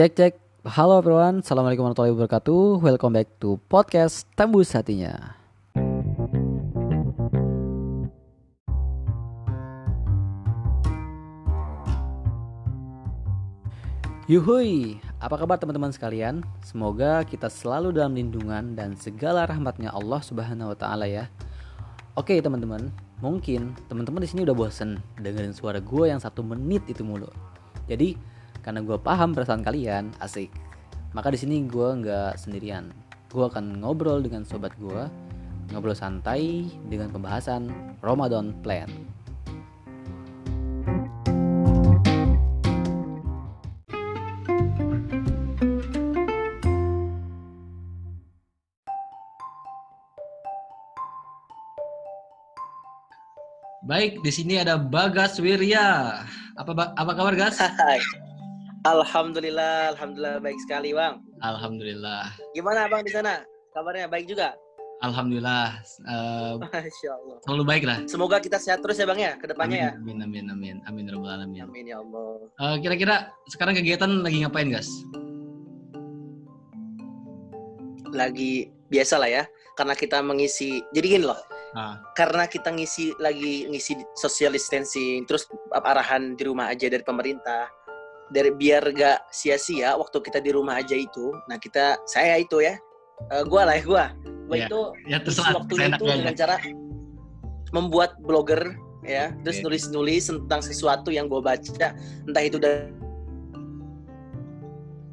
Cek cek. Halo everyone, Assalamualaikum warahmatullahi wabarakatuh. Welcome back to podcast Tembus Hatinya. Yuhui, apa kabar teman-teman sekalian? Semoga kita selalu dalam lindungan dan segala rahmatnya Allah Subhanahu wa taala ya. Oke teman-teman, mungkin teman-teman di sini udah bosen dengerin suara gue yang satu menit itu mulu. Jadi karena gue paham perasaan kalian, asik. Maka di sini gue nggak sendirian. Gue akan ngobrol dengan sobat gue, ngobrol santai dengan pembahasan Ramadan Plan. Baik, di sini ada Bagas Wirya. Apa apa kabar, Gas? Alhamdulillah, alhamdulillah baik sekali, Bang. Alhamdulillah. Gimana Bang di sana? Kabarnya baik juga? Alhamdulillah. eh, Masya Allah. selalu baik lah. Semoga kita sehat terus ya Bang ya, ke depannya ya. Amin, amin, amin, amin, ya rabbal alamin. Amin ya Allah. Eh, kira-kira sekarang kegiatan lagi ngapain, Gas? Lagi biasa lah ya, karena kita mengisi. Jadi gini loh, Ah, karena kita ngisi lagi ngisi social distancing, terus arahan di rumah aja dari pemerintah. Dari biar gak sia-sia waktu kita di rumah aja itu. Nah kita, saya itu ya, eh, gua lah ya gua. Gua Iya. itu ya terserah. seenak itu aja. dengan cara membuat blogger ya terus Oke. nulis-nulis tentang sesuatu yang gue baca entah itu dari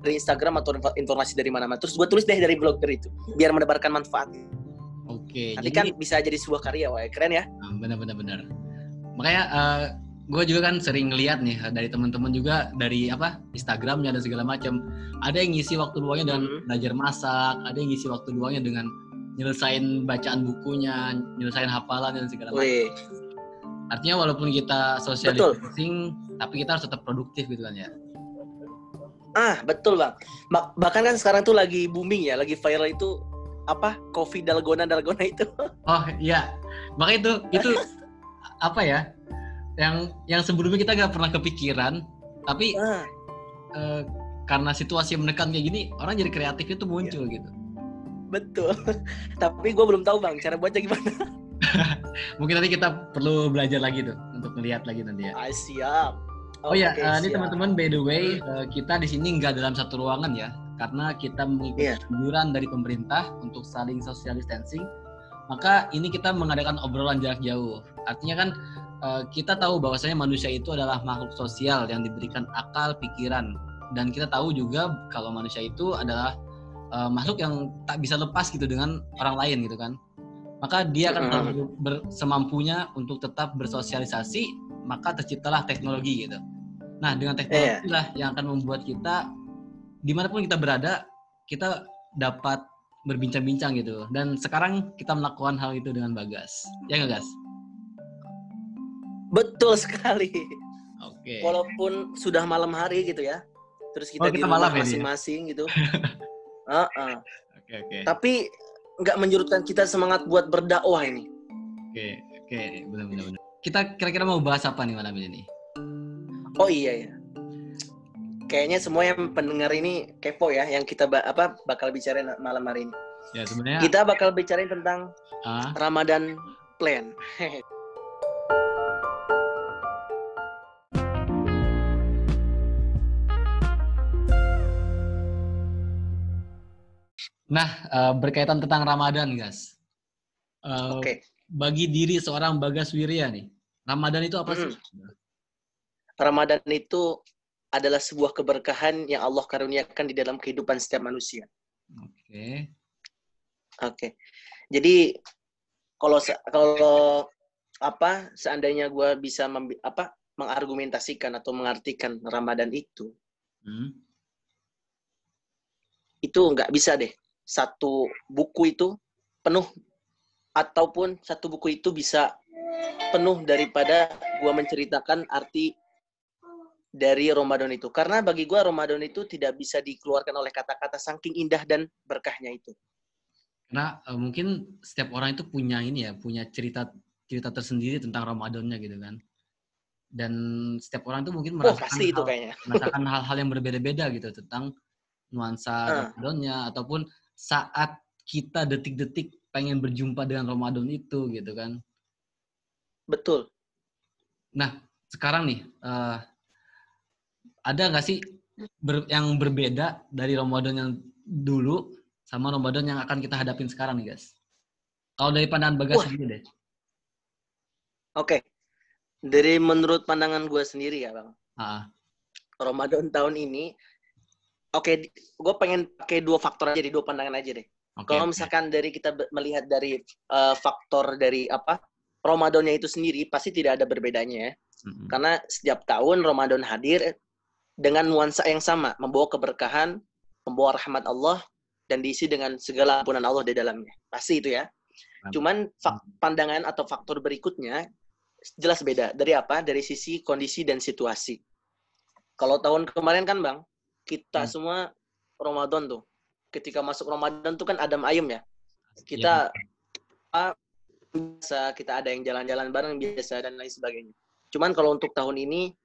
dari Instagram atau info- informasi dari mana-mana terus gue tulis deh dari blogger itu biar menebarkan manfaat Oke, nanti jadi kan bisa jadi sebuah karya wah keren ya Ah, benar-benar benar. Makanya gue juga kan sering ngeliat nih eh, dari teman-teman juga dari apa Instagramnya dan segala macam. Ada yang ngisi waktu luangnya dengan Mhm. belajar masak, ada yang ngisi waktu luangnya dengan nyelesain bacaan bukunya, nyelesain hafalan dan segala macam. Wih, Artinya walaupun kita social distancing, tapi kita harus tetap produktif gitu kan ya. ah betul bang Ba- bahkan kan sekarang tuh lagi booming ya lagi viral itu apa coffee dalgona dalgona itu Oh iya, makanya itu itu apa ya? Yang yang sebelumnya kita nggak pernah kepikiran, tapi ah, eh, karena situasi yang menekan kayak gini, orang jadi kreatif itu muncul gitu. betul tapi gue belum tahu bang cara buatnya gimana Mungkin nanti kita perlu belajar lagi tuh untuk melihat lagi nanti ya. ah, siap Oh ya, Oke, eh, ini teman-teman by the way eh, kita di sini nggak dalam satu ruangan ya, karena kita mengikuti Iya. anjuran dari pemerintah untuk saling social distancing. Maka ini kita mengadakan obrolan jarak jauh. Artinya kan eh, kita tahu bahwasanya manusia itu adalah makhluk sosial yang diberikan akal, pikiran, dan kita tahu juga kalau manusia itu adalah eh, makhluk yang tak bisa lepas gitu dengan orang lain gitu kan. Maka dia akan Mhm. ber- semampunya untuk tetap bersosialisasi, maka terciptalah teknologi gitu. Nah, dengan teknologi Iya. lah yang akan membuat kita di mana pun kita berada, kita dapat berbincang-bincang gitu. Dan sekarang kita melakukan hal itu dengan Bagas. Ya nggak, Gas? betul sekali Oke. walaupun sudah malam hari gitu ya terus kita Oh, di kita rumah malam ya, Di? masing-masing gitu Heeh. Oke, oke. tapi nggak menyurutkan kita semangat buat berdakwah ini Oke, oke, benar-benar. benar. Kita kira-kira mau bahas apa nih malam ini? oh iya ya kayaknya semua yang pendengar ini kepo ya yang kita ba- apa bakal bicarain malam hari ini. Ya, sebenarnya kita bakal bicarain tentang ah, Ramadan plan. Nah, eh, berkaitan tentang Ramadan, Gas. Eh, oke. Bagi diri seorang Bagas Wirya nih, Ramadan itu apa sih? Ramadan itu adalah sebuah keberkahan yang Allah karuniakan di dalam kehidupan setiap manusia Oke. Oke. Jadi kalau kalau apa seandainya gue bisa membi- apa mengargumentasikan atau mengartikan Ramadan itu Hmm. itu nggak bisa deh satu buku itu penuh ataupun satu buku itu bisa penuh daripada gua menceritakan arti dari Ramadan itu karena bagi gua Ramadan itu tidak bisa dikeluarkan oleh kata-kata saking indah dan berkahnya itu Karena eh, mungkin setiap orang itu punya ini ya, punya cerita cerita tersendiri tentang Ramadannya gitu kan. dan setiap orang tuh mungkin Oh, merasakan pasti itu kayaknya. merasakan hal-hal yang berbeda-beda gitu tentang nuansa Ah. Ramadannya ataupun saat kita detik-detik pengen berjumpa dengan Ramadan itu gitu kan. Betul. Nah, sekarang nih eh, ada nggak sih ber- yang berbeda dari Ramadan yang dulu sama Ramadan yang akan kita hadapin sekarang nih, guys? Kalau dari pandangan Bagas Wah. sendiri deh. Oke. Dari menurut pandangan gue sendiri ya, Bang. Ah, Ramadan tahun ini, oke, gue pengen pakai dua faktor aja, di dua pandangan aja deh. oke. Kalau misalkan dari kita melihat dari eh, faktor dari apa Ramadannya itu sendiri, pasti tidak ada berbedanya ya. Mm-mm. Karena setiap tahun Ramadan hadir dengan nuansa yang sama, membawa keberkahan, membawa rahmat Allah, dan diisi dengan segala ampunan Allah di dalamnya. Pasti itu ya. Cuman fak- pandangan atau faktor berikutnya jelas beda. Dari apa? Dari sisi kondisi dan situasi. Kalau tahun kemarin kan Bang, kita Hmm. semua Ramadan tuh. Ketika masuk Ramadan tuh kan adem ayem ya. Kita apa, biasa, kita ada yang jalan-jalan bareng biasa dan lain sebagainya. Cuman kalau untuk tahun ini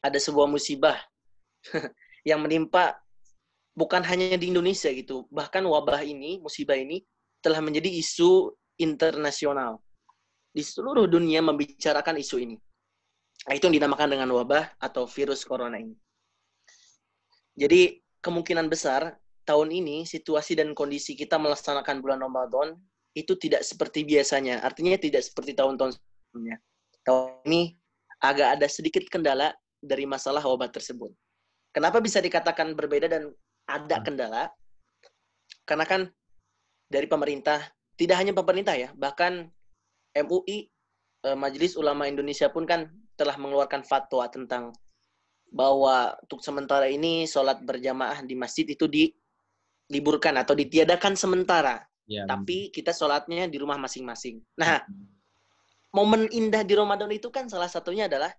ada sebuah musibah yang menimpa bukan hanya di Indonesia gitu, bahkan wabah ini, musibah ini telah menjadi isu internasional. Di seluruh dunia membicarakan isu ini. Nah, itu yang dinamakan dengan wabah atau virus corona ini. Jadi kemungkinan besar tahun ini situasi dan kondisi kita melaksanakan bulan Ramadan itu tidak seperti biasanya. Artinya tidak seperti tahun-tahun sebelumnya. Tahun ini agak ada sedikit kendala dari masalah wabah tersebut. Kenapa bisa dikatakan berbeda dan ada Hmm. kendala? Karena kan dari pemerintah, tidak hanya pemerintah ya, bahkan MUI, eh, Majelis Ulama Indonesia pun kan telah mengeluarkan fatwa tentang bahwa untuk sementara ini sholat berjamaah di masjid itu diliburkan atau ditiadakan sementara. Ya, Tapi kita sholatnya di rumah masing-masing. Nah, momen indah di Ramadan itu kan salah satunya adalah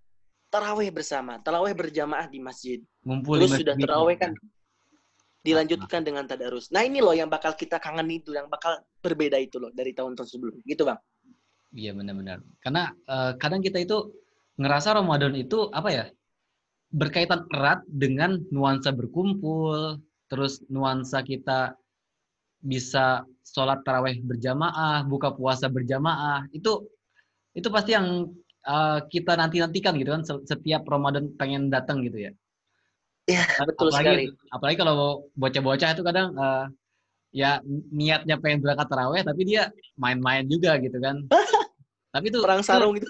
taraweh bersama, taraweh berjamaah di masjid. ngumpul Terus di sudah masjid. taraweh kan dilanjutkan dengan tadarus. Nah ini loh yang bakal kita kangen itu, yang bakal berbeda itu loh dari tahun-tahun sebelumnya. Gitu bang. Iya benar-benar. Karena eh, kadang kita itu ngerasa Ramadan itu apa ya berkaitan erat dengan nuansa berkumpul, terus nuansa kita bisa sholat taraweh berjamaah, buka puasa berjamaah. Itu itu pasti yang eh, kita nanti nantikan gitu kan se- setiap Ramadan pengen datang gitu ya. Ya betul apalagi, sekali. Apalagi kalau bocah-bocah itu kadang eh, ya niatnya pengen berangkat taraweh tapi dia main-main juga gitu kan. tapi itu Perang sarung itu.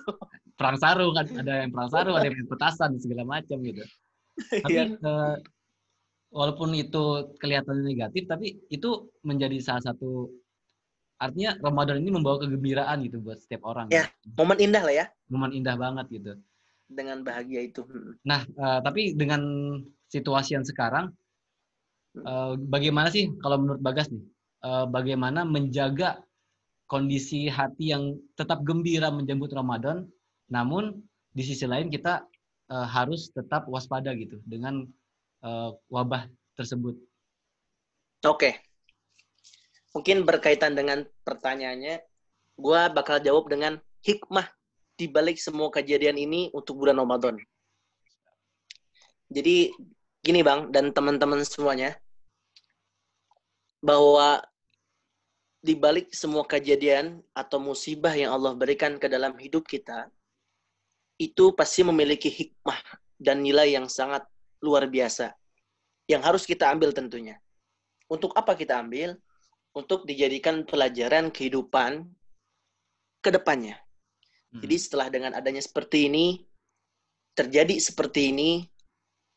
perang sarung kan ada yang perang sarung ada yang main petasan segala macam gitu. Tapi Iya. eh, walaupun itu kelihatan negatif tapi itu menjadi salah satu artinya Ramadan ini membawa kegembiraan gitu buat setiap orang. Ya. Momen indah lah ya. Momen indah banget gitu. Dengan bahagia itu. Nah, eh, tapi dengan situasi yang sekarang, eh, bagaimana sih kalau menurut Bagas nih, eh, bagaimana menjaga kondisi hati yang tetap gembira menjemput Ramadan, namun di sisi lain kita eh, harus tetap waspada gitu dengan eh, wabah tersebut. Oke. Mungkin berkaitan dengan pertanyaannya, gua bakal jawab dengan hikmah di balik semua kejadian ini untuk bulan Ramadan. Jadi gini Bang dan teman-teman semuanya, bahwa di balik semua kejadian atau musibah yang Allah berikan ke dalam hidup kita, itu pasti memiliki hikmah dan nilai yang sangat luar biasa yang harus kita ambil tentunya. Untuk apa kita ambil? Untuk dijadikan pelajaran kehidupan ke depannya. Jadi setelah dengan adanya seperti ini, terjadi seperti ini,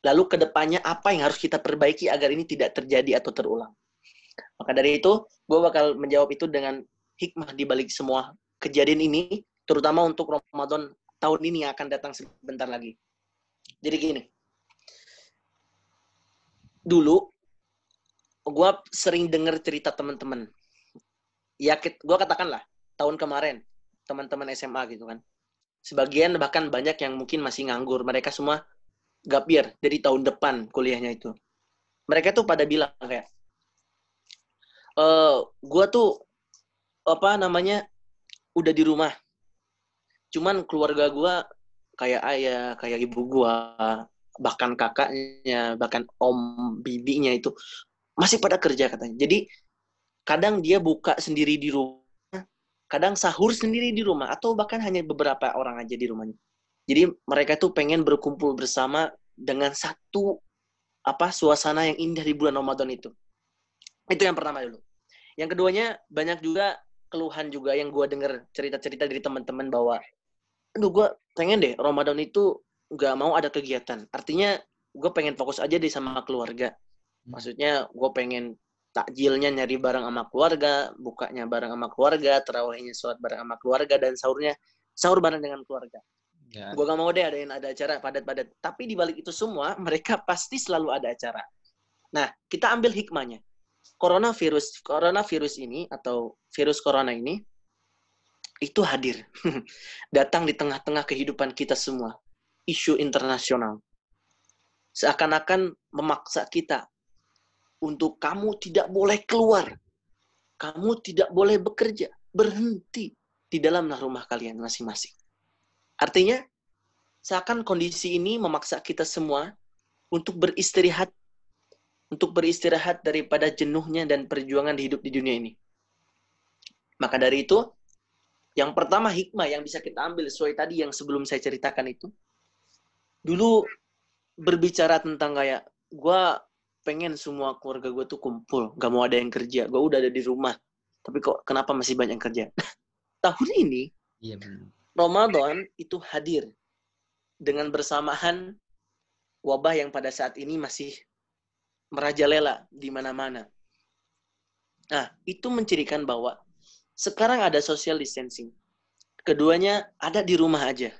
lalu ke depannya apa yang harus kita perbaiki agar ini tidak terjadi atau terulang. Maka dari itu, gue bakal menjawab itu dengan hikmah di balik semua kejadian ini, terutama untuk Ramadan tahun ini yang akan datang sebentar lagi. Jadi gini, dulu gue sering dengar cerita teman-teman. Ya, gue katakanlah tahun kemarin teman-teman SMA gitu kan. Sebagian bahkan banyak yang mungkin masih nganggur. Mereka semua gap year dari tahun depan kuliahnya itu. Mereka tuh pada bilang kayak, e, gue tuh apa namanya udah di rumah. Cuman keluarga gue kayak ayah, kayak ibu gua, bahkan kakaknya, bahkan om bibinya itu masih pada kerja katanya. Jadi kadang dia buka sendiri di rumah, kadang sahur sendiri di rumah atau bahkan hanya beberapa orang aja di rumahnya. Jadi mereka tuh pengen berkumpul bersama dengan satu apa suasana yang indah di bulan Ramadan itu. Itu yang pertama dulu. Yang keduanya banyak juga keluhan juga yang gue denger cerita-cerita dari teman-teman bahwa aduh gue pengen deh Ramadan itu nggak mau ada kegiatan. Artinya gue pengen fokus aja deh sama keluarga. Maksudnya gue pengen takjilnya nyari bareng sama keluarga, bukanya bareng sama keluarga, terawihnya sholat bareng sama keluarga, dan sahurnya sahur bareng dengan keluarga. Ya. Gue gak mau deh ada yang ada acara padat-padat. Tapi di balik itu semua, mereka pasti selalu ada acara. Nah, kita ambil hikmahnya. Coronavirus, coronavirus ini atau virus corona ini itu hadir, datang di tengah-tengah kehidupan kita semua isu internasional. Seakan-akan memaksa kita untuk kamu tidak boleh keluar. Kamu tidak boleh bekerja. Berhenti di dalam rumah kalian masing-masing. Artinya, seakan kondisi ini memaksa kita semua untuk beristirahat untuk beristirahat daripada jenuhnya dan perjuangan hidup di dunia ini. Maka dari itu, yang pertama hikmah yang bisa kita ambil sesuai tadi yang sebelum saya ceritakan itu, dulu berbicara tentang kayak gue pengen semua keluarga gue tuh kumpul gak mau ada yang kerja. Gue udah ada di rumah. Tapi kok kenapa masih banyak yang kerja? Tahun ini iya, Ramadan itu hadir dengan bersamaan wabah yang pada saat ini masih merajalela di mana-mana. Nah, itu mencirikan bahwa sekarang ada social distancing. Keduanya ada di rumah aja.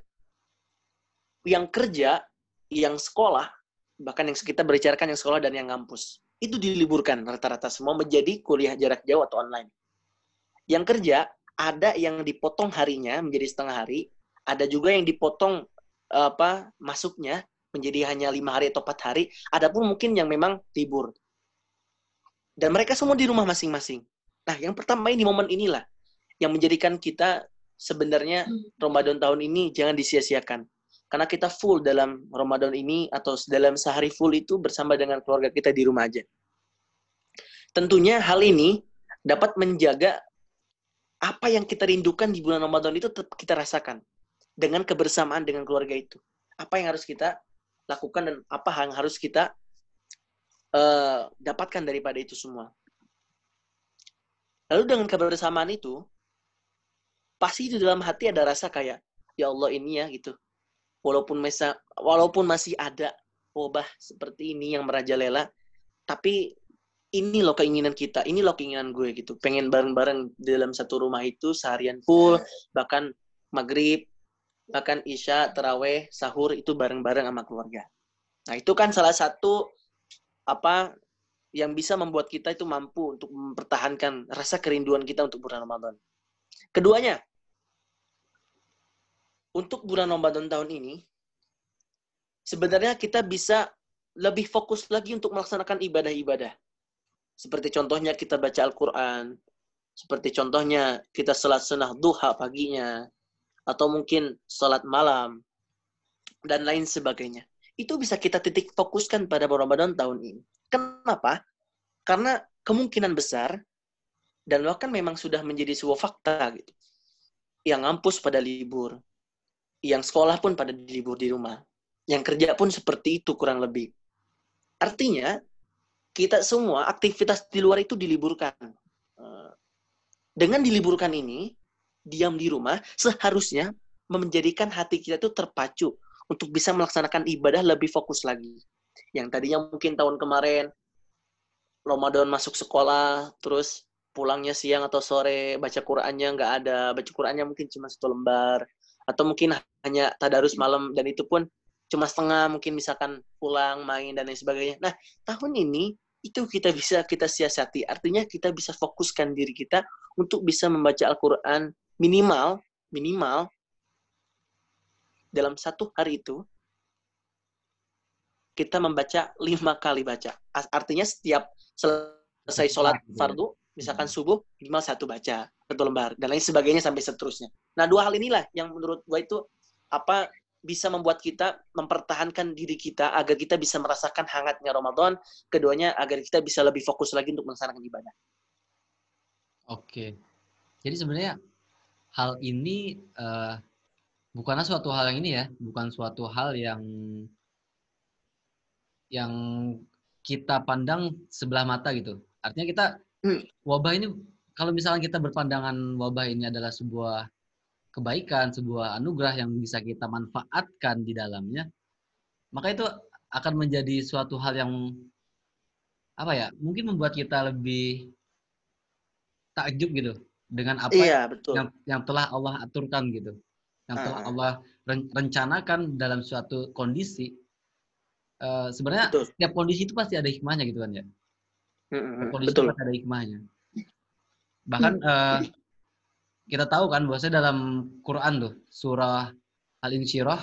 Yang kerja, yang sekolah, bahkan yang kita berbicarakan yang sekolah dan yang ngampus, itu diliburkan rata-rata semua menjadi kuliah jarak jauh atau online. Yang kerja, ada yang dipotong harinya menjadi setengah hari, ada juga yang dipotong apa masuknya menjadi hanya lima hari atau empat hari, ada pun mungkin yang memang libur. Dan mereka semua di rumah masing-masing. Nah, yang pertama ini momen inilah yang menjadikan kita sebenarnya hmm. Ramadan tahun ini jangan disia-siakan. Karena kita full dalam Ramadan ini atau dalam sehari full itu bersama dengan keluarga kita di rumah aja. Tentunya hal ini dapat menjaga apa yang kita rindukan di bulan Ramadan itu tetap kita rasakan dengan kebersamaan dengan keluarga itu. Apa yang harus kita lakukan dan apa yang harus kita uh, dapatkan daripada itu semua. Lalu dengan kebersamaan itu, pasti di dalam hati ada rasa kayak, ya Allah ini ya gitu walaupun mesa, walaupun masih ada wabah seperti ini yang merajalela, tapi ini loh keinginan kita, ini loh keinginan gue gitu. Pengen bareng-bareng dalam satu rumah itu seharian full, bahkan maghrib, bahkan isya, teraweh, sahur itu bareng-bareng sama keluarga. Nah itu kan salah satu apa yang bisa membuat kita itu mampu untuk mempertahankan rasa kerinduan kita untuk bulan Ramadan. Keduanya, untuk bulan Ramadan tahun ini, sebenarnya kita bisa lebih fokus lagi untuk melaksanakan ibadah-ibadah. Seperti contohnya kita baca Al-Quran, seperti contohnya kita salat sunnah duha paginya, atau mungkin salat malam, dan lain sebagainya. Itu bisa kita titik fokuskan pada Ramadan tahun ini. Kenapa? Karena kemungkinan besar, dan bahkan memang sudah menjadi sebuah fakta gitu, yang ngampus pada libur, yang sekolah pun pada libur di rumah. Yang kerja pun seperti itu kurang lebih. Artinya, kita semua aktivitas di luar itu diliburkan. Eh, dengan diliburkan ini, diam di rumah, seharusnya menjadikan hati kita itu terpacu untuk bisa melaksanakan ibadah lebih fokus lagi. Yang tadinya mungkin tahun kemarin, Ramadan masuk sekolah, terus pulangnya siang atau sore, baca Qurannya nggak ada, baca Qurannya mungkin cuma satu lembar, atau mungkin hanya tadarus malam dan itu pun cuma setengah mungkin misalkan pulang main dan lain sebagainya. Nah tahun ini itu kita bisa kita siasati artinya kita bisa fokuskan diri kita untuk bisa membaca Al-Quran minimal minimal dalam satu hari itu kita membaca lima kali baca artinya setiap selesai sholat fardu misalkan subuh minimal satu baca satu lembar dan lain sebagainya sampai seterusnya. Nah dua hal inilah yang menurut gue itu apa bisa membuat kita mempertahankan diri kita agar kita bisa merasakan hangatnya Ramadan. Keduanya agar kita bisa lebih fokus lagi untuk melaksanakan ibadah. Oke. Jadi sebenarnya hal ini uh, bukanlah suatu hal yang ini ya, bukan suatu hal yang yang kita pandang sebelah mata gitu. Artinya kita hmm. wabah ini kalau misalnya kita berpandangan wabah ini adalah sebuah kebaikan, sebuah anugerah yang bisa kita manfaatkan di dalamnya, maka itu akan menjadi suatu hal yang apa ya? Mungkin membuat kita lebih takjub gitu dengan apa iya, betul. yang yang telah Allah aturkan gitu. Yang telah uh. Allah rencanakan dalam suatu kondisi. Uh, sebenarnya betul. setiap kondisi itu pasti ada hikmahnya gitu kan ya. Kondisi betul. pasti ada hikmahnya. Bahkan uh, kita tahu kan bahwasanya dalam Quran tuh surah Al-Insyirah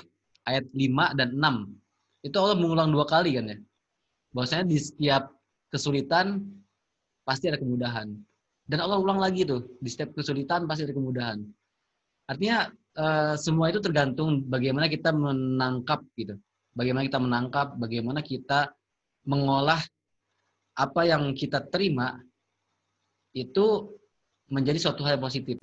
ayat 5 dan 6 itu Allah mengulang dua kali kan ya. Bahwasanya di setiap kesulitan pasti ada kemudahan. Dan Allah ulang lagi tuh, di setiap kesulitan pasti ada kemudahan. Artinya uh, semua itu tergantung bagaimana kita menangkap gitu. Bagaimana kita menangkap, bagaimana kita mengolah apa yang kita terima itu menjadi suatu hal yang positif.